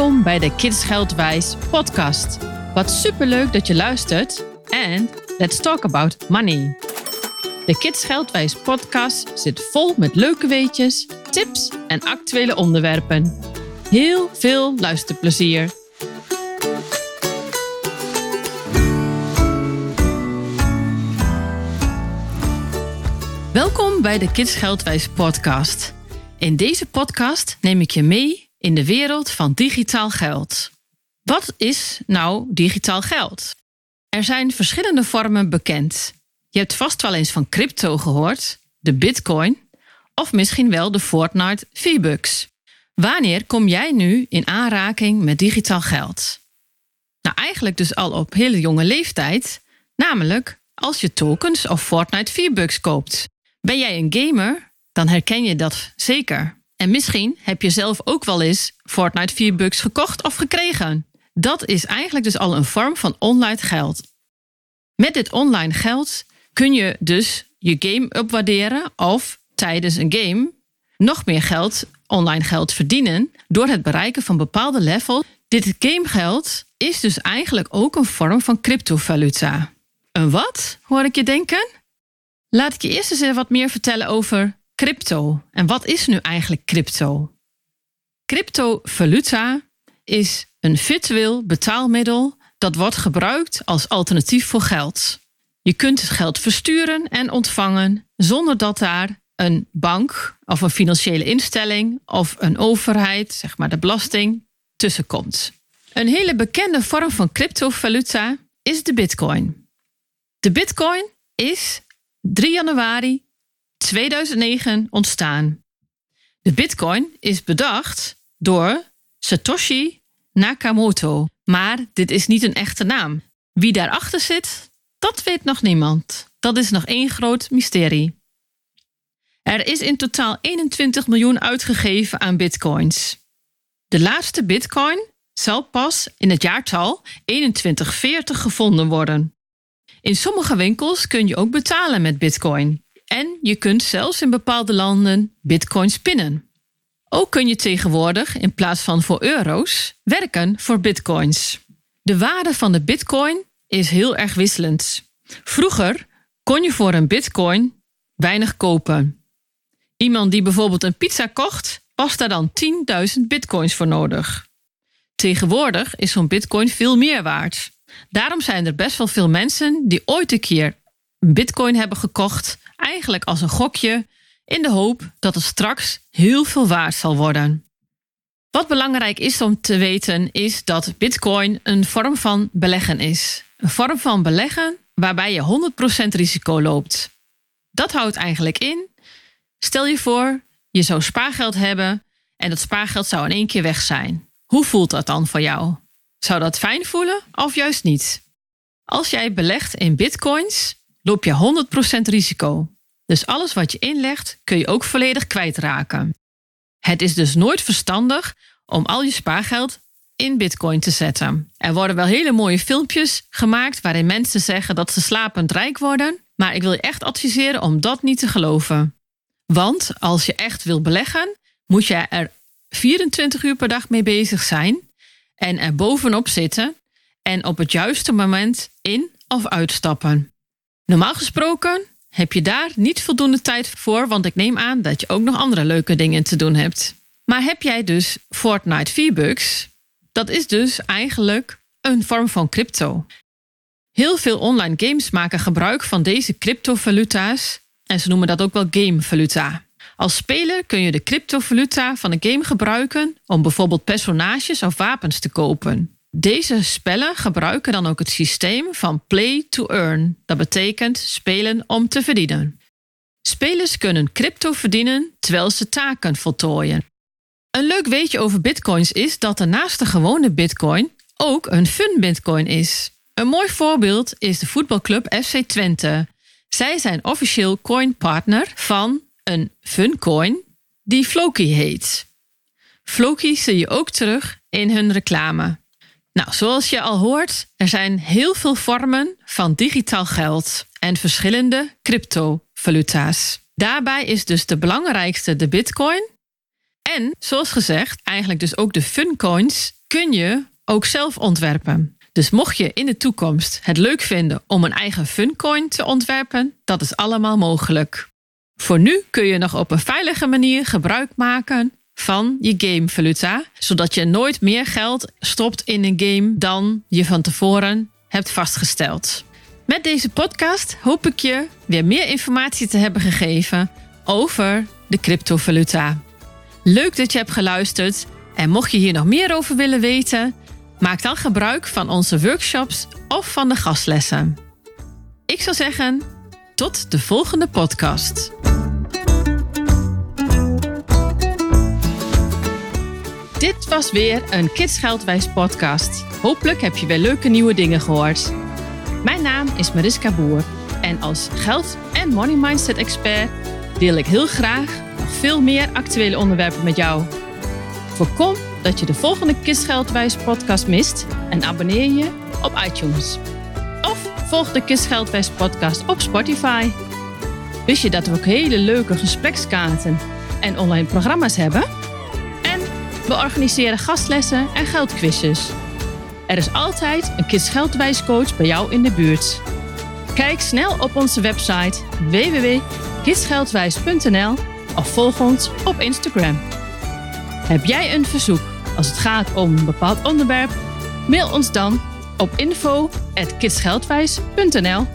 Welkom bij de Kids Geldwijs podcast. Wat superleuk dat je luistert en let's talk about money. De Kids Geldwijs podcast zit vol met leuke weetjes, tips en actuele onderwerpen. Heel veel luisterplezier. Welkom bij de Kids Geldwijs podcast. In deze podcast neem ik je mee in de wereld van digitaal geld. Wat is nou digitaal geld? Er zijn verschillende vormen bekend. Je hebt vast wel eens van crypto gehoord, de Bitcoin, of misschien wel de Fortnite V-Bucks. Wanneer kom jij nu in aanraking met digitaal geld? Nou, eigenlijk dus al op hele jonge leeftijd, namelijk als je tokens of Fortnite V-Bucks koopt. Ben jij een gamer, dan herken je dat zeker. En misschien heb je zelf ook wel eens Fortnite 4 bucks gekocht of gekregen. Dat is eigenlijk dus al een vorm van online geld. Met dit online geld kun je dus je game upwaarderen of tijdens een game nog meer geld, online geld verdienen door het bereiken van bepaalde levels. Dit gamegeld is dus eigenlijk ook een vorm van cryptovaluta. Een wat, hoor ik je denken? Laat ik je eerst eens wat meer vertellen over Crypto. En wat is nu eigenlijk crypto? Cryptovaluta is een virtueel betaalmiddel dat wordt gebruikt als alternatief voor geld. Je kunt het geld versturen en ontvangen zonder dat daar een bank of een financiële instelling of een overheid, zeg maar de belasting, tussenkomt. Een hele bekende vorm van cryptovaluta is de Bitcoin. De Bitcoin is 3 januari 2009 ontstaan. De Bitcoin is bedacht door Satoshi Nakamoto, maar dit is niet een echte naam. Wie daarachter zit, dat weet nog niemand. Dat is nog één groot mysterie. Er is in totaal 21 miljoen uitgegeven aan bitcoins. De laatste bitcoin zal pas in het jaartal 2140 gevonden worden. In sommige winkels kun je ook betalen met bitcoin. En je kunt zelfs in bepaalde landen bitcoins pinnen. Ook kun je tegenwoordig in plaats van voor euro's werken voor bitcoins. De waarde van de bitcoin is heel erg wisselend. Vroeger kon je voor een bitcoin weinig kopen. Iemand die bijvoorbeeld een pizza kocht, was daar dan 10.000 bitcoins voor nodig. Tegenwoordig is zo'n bitcoin veel meer waard. Daarom zijn er best wel veel mensen die ooit een keer een bitcoin hebben gekocht eigenlijk als een gokje in de hoop dat het straks heel veel waard zal worden. Wat belangrijk is om te weten is dat Bitcoin een vorm van beleggen is. Een vorm van beleggen waarbij je 100% risico loopt. Dat houdt eigenlijk in. Stel je voor, je zou spaargeld hebben en dat spaargeld zou in één keer weg zijn. Hoe voelt dat dan voor jou? Zou dat fijn voelen of juist niet? Als jij belegt in bitcoins, loop je 100% risico. Dus alles wat je inlegt kun je ook volledig kwijtraken. Het is dus nooit verstandig om al je spaargeld in Bitcoin te zetten. Er worden wel hele mooie filmpjes gemaakt waarin mensen zeggen dat ze slapend rijk worden, maar ik wil je echt adviseren om dat niet te geloven. Want als je echt wil beleggen, moet je er 24 uur per dag mee bezig zijn en er bovenop zitten en op het juiste moment in of uitstappen. Normaal gesproken heb je daar niet voldoende tijd voor, want ik neem aan dat je ook nog andere leuke dingen te doen hebt. Maar heb jij dus Fortnite V-Bucks? Dat is dus eigenlijk een vorm van crypto. Heel veel online games maken gebruik van deze cryptovaluta's en ze noemen dat ook wel gamevaluta. Als speler kun je de cryptovaluta van een game gebruiken om bijvoorbeeld personages of wapens te kopen. Deze spellen gebruiken dan ook het systeem van play to earn. Dat betekent spelen om te verdienen. Spelers kunnen crypto verdienen terwijl ze taken voltooien. Een leuk weetje over bitcoins is dat er naast de gewone bitcoin ook een fun bitcoin is. Een mooi voorbeeld is de voetbalclub FC Twente. Zij zijn officieel coinpartner van een funcoin die Floki heet. Floki zie je ook terug in hun reclame. Nou, zoals je al hoort, er zijn heel veel vormen van digitaal geld en verschillende cryptovaluta's. Daarbij is dus de belangrijkste de Bitcoin. En zoals gezegd, eigenlijk dus ook de funcoins kun je ook zelf ontwerpen. Dus mocht je in de toekomst het leuk vinden om een eigen funcoin te ontwerpen, dat is allemaal mogelijk. Voor nu kun je nog op een veilige manier gebruik maken van je gamevaluta, zodat je nooit meer geld stopt in een game dan je van tevoren hebt vastgesteld. Met deze podcast hoop ik je weer meer informatie te hebben gegeven over de cryptovaluta. Leuk dat je hebt geluisterd en mocht je hier nog meer over willen weten, maak dan gebruik van onze workshops of van de gastlessen. Ik zou zeggen, tot de volgende podcast. Was weer een Kids Geldwijs podcast. Hopelijk heb je weer leuke nieuwe dingen gehoord. Mijn naam is Mariska Boer en als geld- en money mindset expert deel ik heel graag nog veel meer actuele onderwerpen met jou. Voorkom dat je de volgende Kids Geldwijs podcast mist en abonneer je op iTunes. Of volg de Kids Geldwijs podcast op Spotify. Wist je dat we ook hele leuke gesprekskaarten en online programma's hebben? We organiseren gastlessen en geldquizjes. Er is altijd een Kids Geldwijs coach bij jou in de buurt. Kijk snel op onze website www.kidsgeldwijs.nl of volg ons op Instagram. Heb jij een verzoek als het gaat om een bepaald onderwerp? Mail ons dan op info.kidsgeldwijs.nl